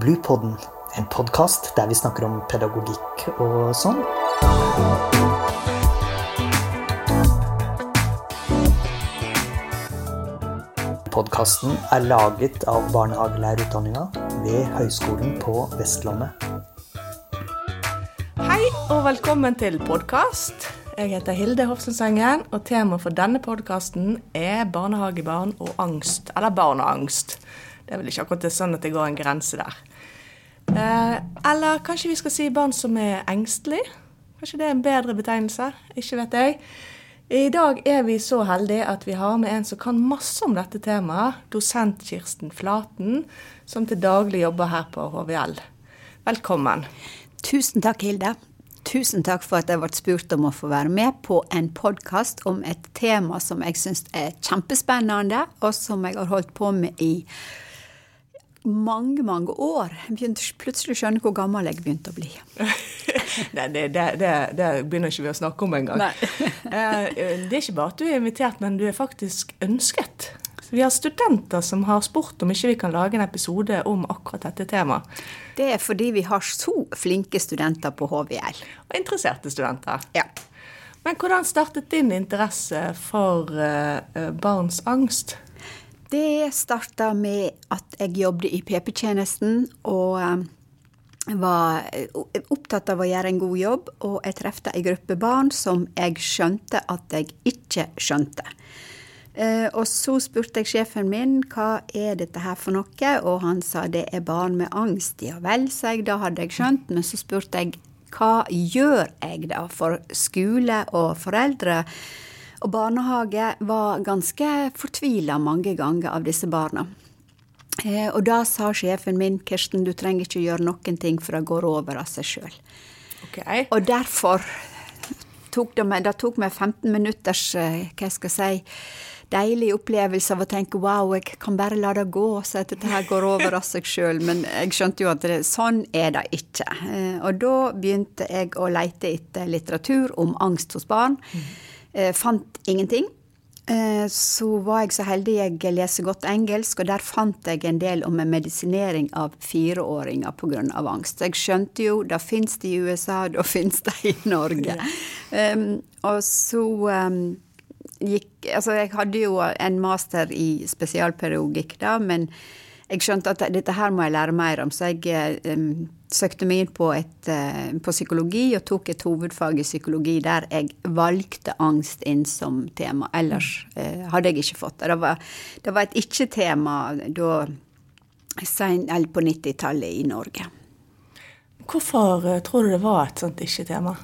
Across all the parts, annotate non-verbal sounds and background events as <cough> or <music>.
Bluepodden, en podkast der vi snakker om pedagogikk og sånn. Podkasten er laget av barnehagelærerutdanninga ved Høgskolen på Vestlandet. Hei og velkommen til podkast. Jeg heter Hilde Hofsensengen, og temaet for denne podkasten er barnehagebarn og angst. Eller barn og angst. Det er vel ikke akkurat sånn at det går en grense der. Eh, eller kanskje vi skal si barn som er engstelige? Kanskje det er en bedre betegnelse? Ikke vet jeg. I dag er vi så heldige at vi har med en som kan masse om dette temaet. Dosent Kirsten Flaten, som til daglig jobber her på HVL. Velkommen. Tusen takk, Hilde. Tusen takk for at jeg ble spurt om å få være med på en podkast om et tema som jeg syns er kjempespennende, og som jeg har holdt på med i mange, mange år. Jeg begynte plutselig å skjønne hvor gammel jeg begynte å bli. <laughs> Nei, det, det, det, det, begynner ikke vi å snakke om engang. <laughs> Eh, det er ikke bare at du er invitert, men du er faktisk ønsket. Vi har studenter som har spurt om ikke vi kan lage en episode om akkurat dette temaet. Det er fordi vi har så flinke studenter på HVL. Og interesserte studenter. Ja. Men hvordan startet din interesse for uh, barns angst? Det starta med at jeg jobbet i PP-tjenesten og um, var opptatt av å gjøre en god jobb, og jeg trefte ei gruppe barn som jeg skjønte at jeg ikke skjønte. Uh, og så spurte jeg sjefen min hva er dette her for noe, og han sa det er barn med angst. Ja vel, sa jeg, da hadde jeg skjønt, men så spurte jeg hva gjør jeg da for skole og foreldre? Og barnehage var ganske fortvila mange ganger av disse barna. Eh, og da sa sjefen min Kirsten, du trenger ikke gjøre noen ting, for det går over av seg sjøl. Okay. Og derfor tok det meg, det tok meg 15 minutters eh, hva skal jeg si, deilig opplevelse av å tenke wow, jeg kan bare la det gå, så at dette her går over av seg sjøl. Men jeg skjønte jo at det, sånn er det ikke. Eh, og da begynte jeg å leite etter litteratur om angst hos barn. Mm. Eh, fant ingenting. Eh, så var jeg så heldig jeg leser godt engelsk, og der fant jeg en del om en medisinering av fireåringer pga. angst. Jeg skjønte jo da fins det i USA, <laughs> da fins det i Norge. Ja. Um, og så um, gikk Altså, jeg hadde jo en master i spesialpedagogikk da, men jeg skjønte at dette her må jeg lære mer om, så jeg um, søkte meg inn på, et, uh, på, psykologi og tok et hovedfag i psykologi der jeg valgte angst inn som tema. Ellers uh, hadde jeg ikke fått det. Det var, det var et ikke-tema da på 90-tallet i Norge. Hvorfor tror du det var et sånt ikke-tema?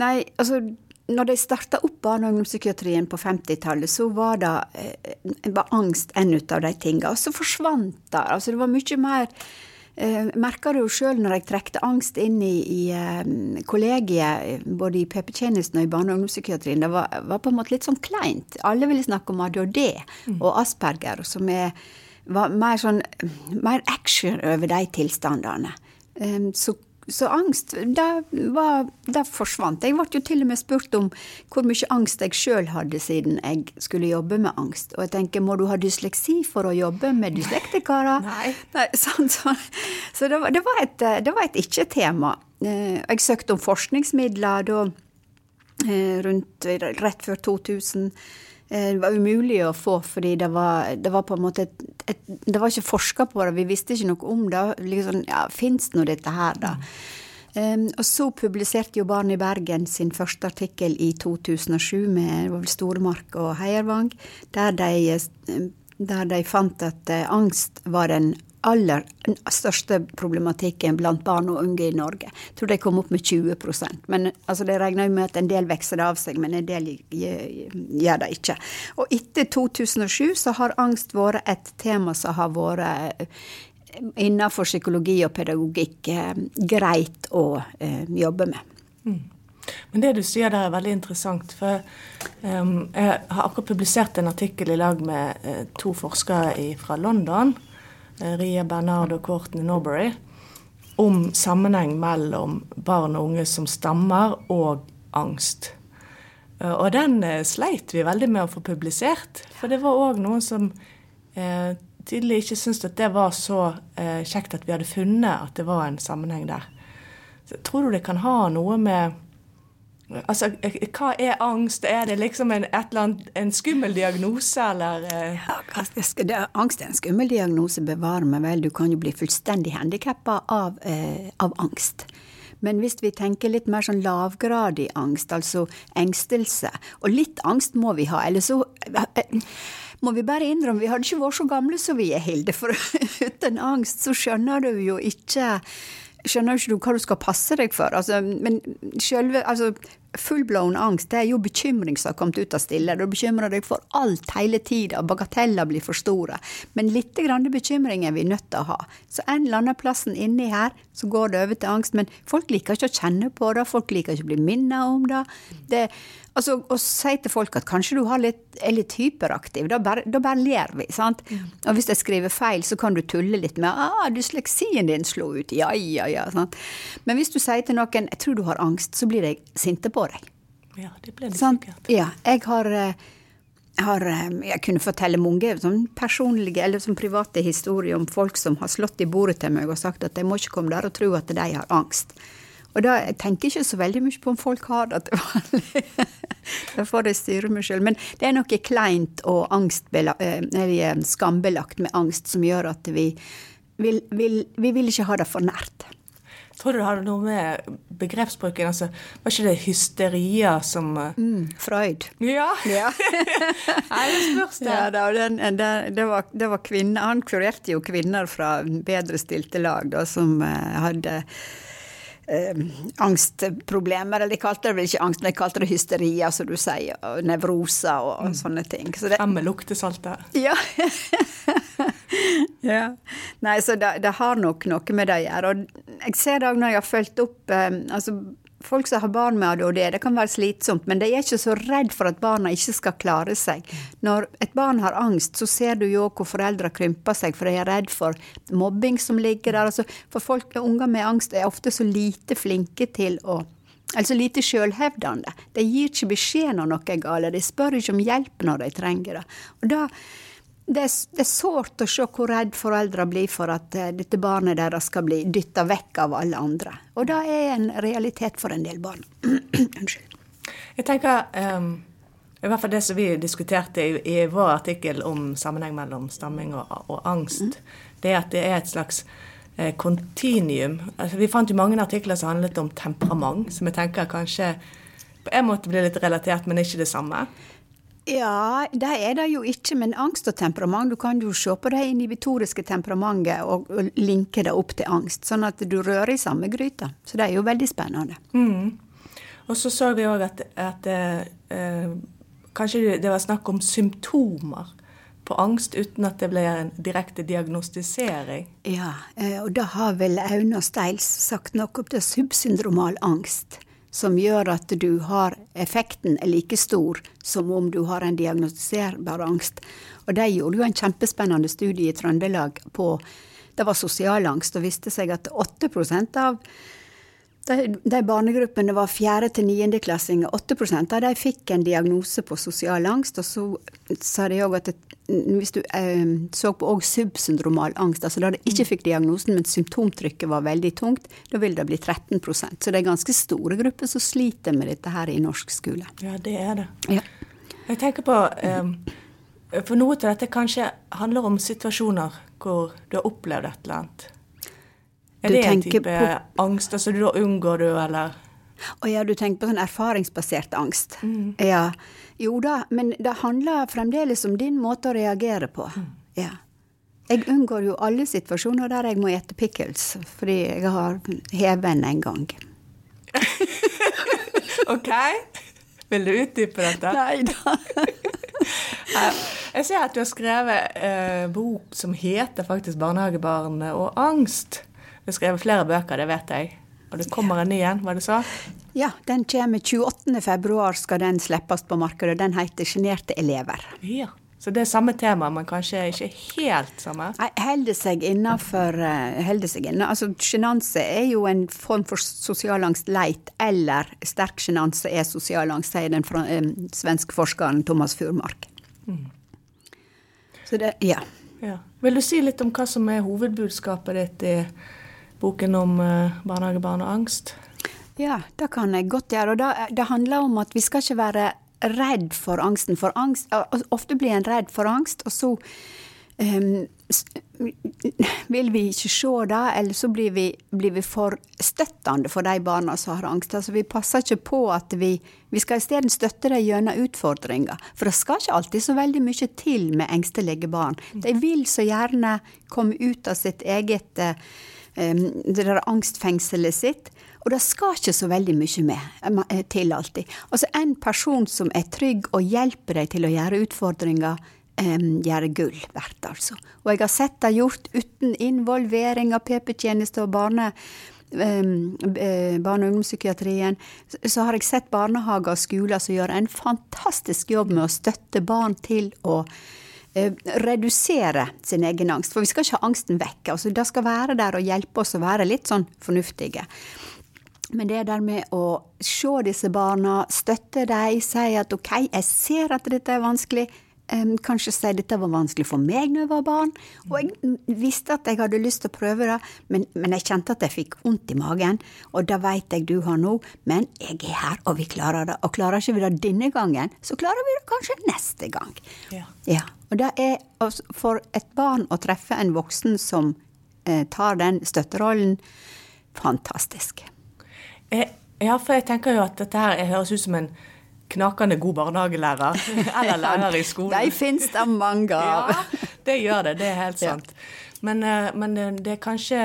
Nei, altså når de starta opp barne- og ungdomspsykiatrien på 50-tallet, så var det eh, var angst en av de tingene. Og så forsvant det. Altså, det var mye mer Jeg eh, merka det jo sjøl når jeg trekte angst inn i, i um, kollegiet, både i PP-tjenesten og i barne- og ungdomspsykiatrien. Det var, var, på en måte litt sånn kleint. Alle ville snakke om ADHD mm. og Asperger, som er, var mer sånn mer action over de tilstandene. Um, så så angst, var, det forsvant. Jeg ble jo til og med spurt om hvor mye angst jeg sjøl hadde siden jeg skulle jobbe med angst. Og jeg tenker, må du ha dysleksi for å jobbe med dyslektikere? Nei. <laughs> Nei sånn, så, så det, var, det var et, et ikke-tema. Eh, jeg søkte om forskningsmidler da eh, rundt rett før 2000. Eh, det var umulig å få, fordi det var, det var på en måte et, et, Det var ikke forska på det, vi visste ikke noe om det. Liksom, ja, Fins nå dette her, da? Um, og så publiserte jo Barn i Bergen sin første artikkel i 2007 med Storemark og Heiervang, der de, eh, der de fant at uh, angst var den aller største problematikken blant barn og unge i Norge. Jeg tror de kom opp med 20% Men altså, Det regner med at en del vokser det av seg, men en del gjør det ikke. Og etter 2007 så har angst vært et tema som har vært eh, innenfor psykologi og pedagogikk eh, greit å eh, jobbe med. Mm. Men det du sier der er veldig interessant. For um, jeg har akkurat publisert en artikkel i lag med to forskere fra London Ria Bernard og Courtney Norbury, om sammenheng mellom barn og unge som stammer, og angst. Eh, og den eh, sleit vi veldig med å få publisert. For det var òg noen som eh, tydelig ikke syntes at det var så eh, kjekt at vi hadde funnet at det var en sammenheng der. Så, tror du det kan ha noe med Altså, hva er angst? Er det liksom en, annet, en skummel diagnose, eller eh? Ja, det, angst er en skummel diagnose, bevare meg vel. Du kan jo bli fullstendig handikappa av, eh, av angst. Men hvis vi tenker litt mer sånn lavgradig angst, altså engstelse Og litt angst må vi ha, eller så eh, må vi bare innrømme Vi hadde ikke vært så gamle som vi er, Hilde, for <laughs> uten angst så skjønner du jo ikke Skjønner ikke du hva du skal passe deg for? Altså, men selve altså, Fullblown angst det er jo bekymring som har kommet ut av stille. Du bekymrer deg for alt hele tida, bagateller blir for store. Men litt grann bekymring er vi nødt til å ha. Så en eller annen plassen inni her så går det over til angst. Men folk liker ikke å kjenne på det, folk liker ikke å bli minnet om det. det altså, Å si til folk at kanskje du litt, er litt hyperaktiv, da bare, da bare ler vi. sant? Og hvis jeg skriver feil, så kan du tulle litt med ah, dysleksien din slo ut. Ja, ja, ja. sant? Men hvis du sier til noen jeg tror du har angst, så blir de sinte på deg. Ja, det ble det sånn, sikkert. Ja, jeg har, eh, har eh, Jeg kunne fortelle mange sånn personlige eller sånn private historier om folk som har slått i bordet til meg og sagt at de må ikke komme der og tro at de har angst. Og da jeg tenker ikke så veldig mye på om folk har det til vanlig. <laughs> Da får jeg styre meg sjøl. Men det er noe kleint og eh, eller skambelagt med angst som gjør at vi vil, vil, vi vil ikke ha det for nært. Tror du det hadde noe med begrepsbruken altså, Var ikke det hysteria som eh, Mm, Freud. Ja! Ja. <laughs> Nei, det spørs det. Ja, da, den, den, det, var, det var kvinner, Han kurerte jo kvinner fra bedrestilte lag da, som eh, hadde eh, angstproblemer. Eller de kalte det vel ikke angst, men de kalte det hysteria, som du sier. Og nevroser og, og sånne ting. Så det, Frem med luktesaltet. ja. <laughs> <laughs> ja. Nei, så det, det har nok noe med det å gjøre. Og jeg ser det når jeg har fulgt opp eh, altså Folk som har barn med ADHD, det kan være slitsomt, men de er ikke så redd for at barna ikke skal klare seg. Når et barn har angst, så ser du jo hvor foreldre krymper seg, for de er redd for mobbing som ligger der. Altså, for folk, unger med angst er ofte så lite flinke til å Altså lite sjølhevdende. De gir ikke beskjed når noe er galt, de spør ikke om hjelp når de trenger det. Og da, det er, det er sårt å se hvor redd foreldre blir for at eh, dette barnet deres skal bli dytta vekk av alle andre. Og det er en realitet for en del barn. <clears throat> Unnskyld. Jeg tenker um, I hvert fall det som vi diskuterte i, i vår artikkel om sammenheng mellom stamming og, og angst, det er at det er et slags eh, kontinuum. Altså, vi fant jo mange artikler som handlet om temperament, som jeg tenker kanskje på en måte blir litt relatert, men ikke det samme. Ja, det er det jo ikke, men angst og temperament, du kan jo se på det inhibitoriske temperamentet og, linke det opp til angst, sånn at du rører i samme gryta. Så det er jo veldig spennende. Og så så vi òg at, at eh, kanskje det- var snakk om symptomer på angst uten at det ble en direkte diagnostisering. Ja, eh, og da har vel Aune og Steils sagt noe om det subsyndromal angst, som gjør at du har effekten er like stor som om du har en diagnostiserbar angst. Og de gjorde jo en kjempespennende studie i Trøndelag på det var sosial angst, og viste seg at 8 av de, de barnegruppene var 4. til 9. klassinger. 8% av de fikk en diagnose på sosial angst. Og så sa de òg at det, hvis du eh, så på òg subsyndromal angst, altså da de ikke fikk diagnosen, men symptomtrykket var veldig tungt, da vil det bli 13% Så det er ganske store grupper som sliter med dette her i norsk skole. Ja, det er det. Ja. Jeg tenker på ehm, For noe av dette kanskje handler om situasjoner hvor du har opplevd et eller annet. Er det en type på- angst? Altså da unngår du, eller Å ja, du tenker på sånn erfaringsbasert angst. Ja. Jo da, men det handler fremdeles om din måte å reagere på. Ja. Jeg unngår jo alle situasjoner der jeg må ete pickles, fordi jeg har heven en gang. <laughs> OK? Vil du utdype dette? Nei da. <laughs> Jeg ser at du har skrevet eh, bok som heter faktisk 'Barnehagebarn og angst'. Du har skrevet flere bøker, det vet jeg. Og det kommer en ny en, var det så? Ja, den kommer 28. februar skal den slippes på markedet. Den heter 'Sjenerte elever'. Ja. Så det er samme tema, men kanskje ikke helt samme? Nei, holder seg innafor inne. Altså, sjenanse er jo en form for sosial angst leit, eller sterk sjenanse er sosial angst, sier den fra, eh, svenske forskeren Thomas Furmark. Så det Ja. Ja. Vil du si litt om hva som er hovedbudskapet ditt i boken om uh, barnehagebarn og angst? Ja, det kan jeg godt gjøre. Og det, det handler om at vi skal ikke være redd for angsten. For angst, ofte blir en redd for angst, og så um, <clears throat> vil vi ikke se det, eller så blir vi, blir vi for støttende for de barna som har angst. Altså, vi passer ikke på at vi Vi skal isteden støtte dem gjennom utfordringer. For det skal ikke alltid så veldig mye til med engstelige barn. De vil så gjerne komme ut av sitt eget um, det der angstfengselet sitt. Og det skal ikke så veldig mye med, eh, til alltid. Altså En person som er trygg og hjelper deg til å gjøre utfordringer, gjøre gull verdt, altså. Og jeg har sett det gjort uten involvering av PP-tjeneste og barne, um, barne- og ungdomspsykiatrien. Så har jeg sett barnehager og skoler som gjør en fantastisk jobb med å støtte barn til å redusere sin egen angst. For vi skal ikke ha angsten vekk. Altså, det skal være der og hjelpe oss å være litt sånn fornuftige. Men det der med å se disse barna, støtte dem, si at OK, jeg ser at dette er vanskelig, kanskje si dette var vanskelig for meg når jeg var barn. Og jeg visste at jeg hadde lyst til å prøve det, men, men jeg kjente at jeg fikk vondt i magen. Og det vet jeg du har nå, men jeg er her, og vi klarer det. Og klarer ikke vi det denne gangen, så klarer vi det kanskje neste gang. Ja. ja. Og det er for et barn å treffe en voksen som eh, tar den støtterollen, fantastisk. Eh, ja, for jeg tenker jo at dette her høres ut som en knakende god barnehagelærer. <laughs> Eller lærer i skolen. De fins det mange av. <laughs> Ja, det gjør det. Det er helt sant. Men, eh, men det er kanskje,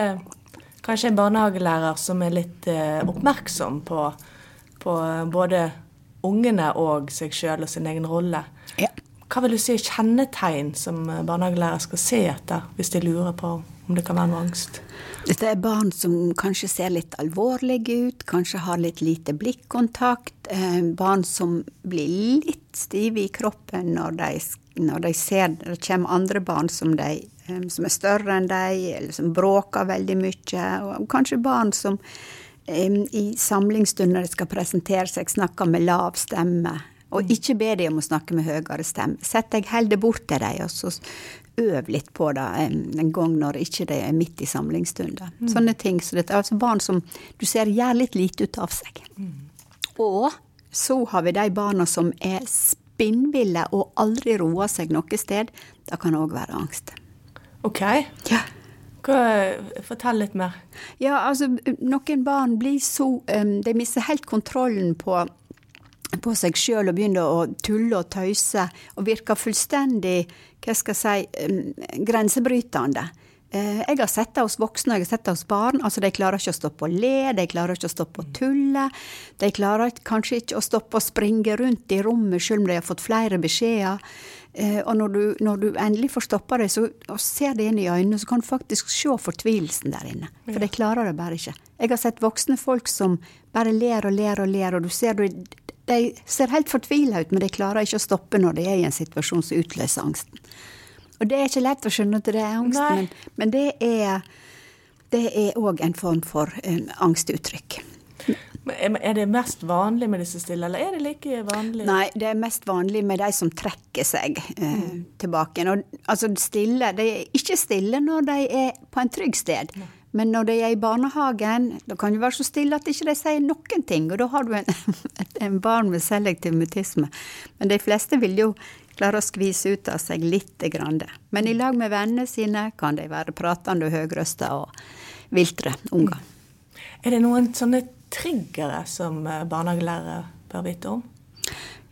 kanskje, en barnehagelærer som er litt eh, oppmerksom på, på både ungene og seg sjøl og sin egen rolle. Ja. Hva vil du si er kjennetegn som barnehagelærer skal se etter, hvis de lurer på om det kan være noe angst? Dette er barn som kanskje ser litt alvorlige ut, kanskje har litt lite blikkontakt. Eh, barn som blir litt stive i kroppen når de, når de ser det kommer andre barn som, de, eh, som er større enn dem, eller som bråker veldig mye. Og kanskje barn som i samlingsstunder de skal presentere seg, snakker med lav stemme. Og ikke be dem om å snakke med høyere stemme. Sett deg heller bort til dem, og så øv litt på det en gang når ikke det er midt i samlingsstunder. Mm. Sånne ting. Så det er altså barn som du ser gjør litt lite ut av seg. Mm. Og så har vi de barna som er spinnville og aldri roer seg noe sted. Det kan òg være angst. Ok. Ja. Hva, fortell litt mer. Ja, altså, noen barn blir så um, De mister helt kontrollen på på seg sjøl og begynner å tulle og tøyse og virker fullstendig hva skal jeg si, grensebrytende. Eh, jeg har sett det hos voksne og jeg har sett det hos barn. altså De klarer ikke å stoppe å le, de klarer ikke å stoppe å tulle. De klarer kanskje ikke å stoppe å springe rundt i rommet selv om de har fått flere beskjeder. Eh, og når du, når du endelig får stoppa dem og ser det inn i øynene, så kan du faktisk se fortvilelsen der inne. For de klarer det bare ikke. Jeg har sett voksne folk som bare ler og ler og ler, og du ser de ser helt fortvila ut, men de klarer ikke å stoppe når de er i en situasjon som utløser angsten. Og det er ikke lett å skjønne at det er angst, men, men, det er det er òg en form for um, angstuttrykk. Er det mest vanlig med disse stille, eller er det like vanlig? Nei, det er mest vanlig med de som trekker seg eh, mm. tilbake. Og, altså stille, De er ikke stille når de er på en trygg sted. Nei. Men når de er i barnehagen, da kan det være så stille at de ikke sier noen ting. Og da har du en, <laughs> en barn med selektiv mutisme. Men de fleste vil jo klare å skvise ut av seg litt. Men i lag med vennene sine kan de være pratende og høyrøsta og viltre unger. Er det noen sånne triggere som eh, barnehagelærere bør vite om?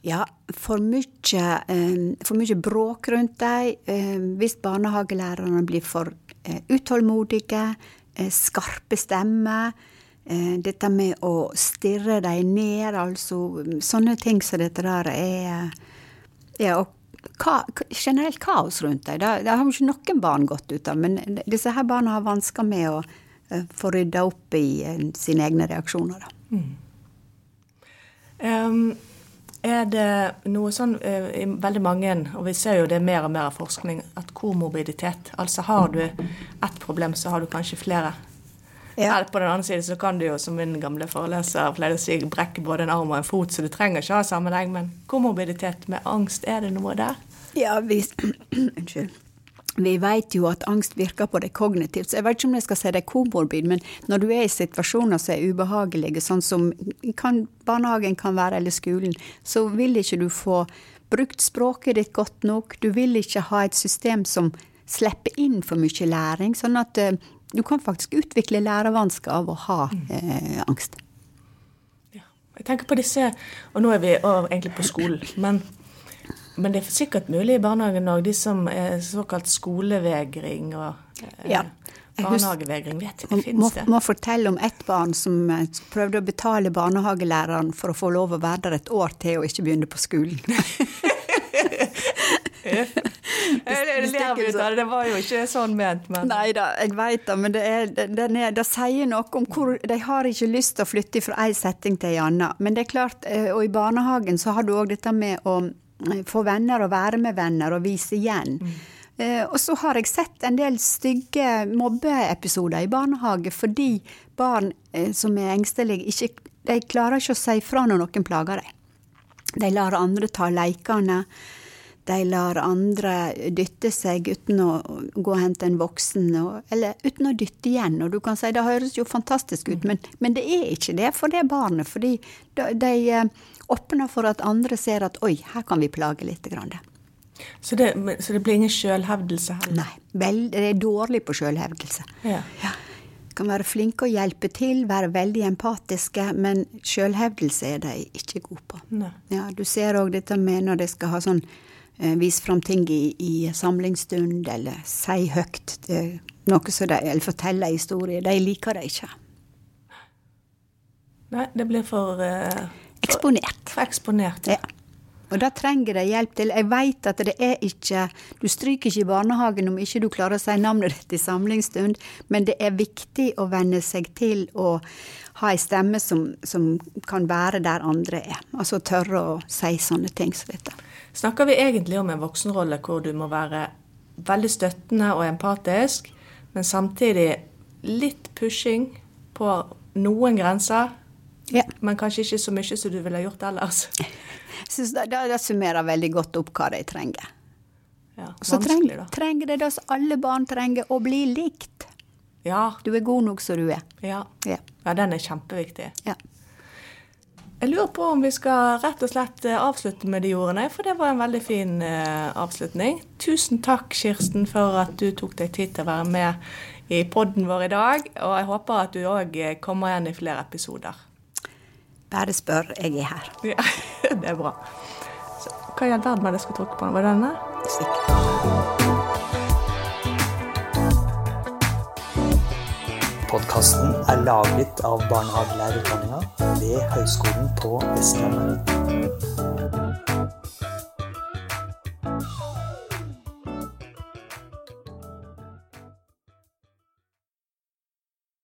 Ja, for mye, eh, for mye bråk rundt dem. Eh, hvis barnehagelærerne blir for utålmodige, skarpe stemmer. Eh, dette med å stirre dem ned, altså sånne ting som dette der er og ka, generelt kaos rundt dem. Det, det har jo ikke noen barn gått ut av, men disse her barna har vansker med å uh, få rydda opp i sine egne reaksjoner. Da. Mm. Um, er det noe sånn i veldig mange, og vi ser jo det mer og mer av forskning, at komorbiditet Altså har du ett problem, så har du kanskje flere. Ja. På den andre siden så kan du jo, som min gamle foreleser pleide å si, brekke både en arm og en fot, så du trenger ikke ha sammenheng. Men komorbiditet med angst, er det noe der? Ja, vi, <clears throat> unnskyld. Vi vet jo at angst virker på det kognitivt, så jeg vet ikke om jeg skal si det er komorbid, men når du er i situasjoner som er ubehagelige, sånn som kan, barnehagen kan være, eller skolen, så vil ikke du få brukt språket ditt godt nok. Du vil ikke ha et system som slipper inn for mye læring, sånn at uh, du kan faktisk utvikle lærevansker av å ha uh, angst. Ja. Jeg tenker på disse, og nå er vi egentlig på skolen, men men det er sikkert mulig i barnehagen òg, de som er såkalt skolevegring og eh, ja. barnehagevegring. Vet ikke, fins det? Må fortelle om ett barn som eh, prøvde å betale barnehagelæreren for å få lov å være der et år til og ikke begynne på skolen. <laughs> <laughs> det var jo ikke sånn ment, men Nei da, jeg veit det, men det, er, det, er, det, sier noe om hvor De har ikke lyst til å flytte fra ei setting til ei anna. Men det er klart, eh, og i barnehagen så har du òg dette med å få venner og være med venner og vise igjen. Mm. Eh, og så har jeg sett en del stygge mobbeepisoder i barnehage fordi barn eh, som er engstelige, ikke, de klarer ikke å si fra når noen plager dem. De lar andre ta leikene. De lar andre dytte seg uten å gå og hente en voksen, eller uten å dytte igjen. Og du kan si det høres jo fantastisk ut, men, men det er ikke det for det barnet. Fordi de, de eh, åpner for at andre ser at oi, her kan vi plage litt. Så det, så det blir ingen sjølhevdelse heller? Nei. Vel, det er dårlig på sjølhevdelse. Ja. ja. Kan være flinke å hjelpe til, være veldig empatiske, men sjølhevdelse er de ikke gode på. Ja, du ser òg dette med når de skal ha sånn eh, vise fram ting i, i, samlingsstund, eller si høyt noe som de, eller fortelle historier. De liker det ikke. Nei, det blir for uh Eksponert. For eksponert. Ja. Og da trenger de hjelp til. Jeg veit at det er ikke Du stryker ikke i barnehagen om ikke du klarer å si navnet ditt i samlingsstund, men det er viktig å venne seg til å ha ei stemme som, som, kan være der andre er. Altså tørre å si sånne ting som dette. Snakker vi egentlig om en voksenrolle hvor du må være veldig støttende og empatisk, men samtidig litt pushing på noen grenser? Ja. Men kanskje ikke så mye som du ville gjort ellers. <laughs> Jeg syns det, det, summerer veldig godt opp hva de trenger. Ja, så trenger, trenger det det som alle barn trenger, å bli likt. Ja. Du er god nok som du er. Ja. ja. ja den er kjempeviktig. Ja. Jeg lurer på om vi skal rett og slett eh, avslutte med de ordene, for det var en veldig fin uh, avslutning. Tusen takk, Kirsten, for at du tok deg tid til å være med i podden vår i dag. Og jeg håper at du òg eh, kommer igjen i flere episoder. Bare spør, jeg er her. Ja, <laughs> det er bra. Så, hva i all verden var det jeg skulle trykke på? Var det denne? Stikk. Podkasten er laget av barnehagelærerutdanninga ved Høgskolen på Vestlandet.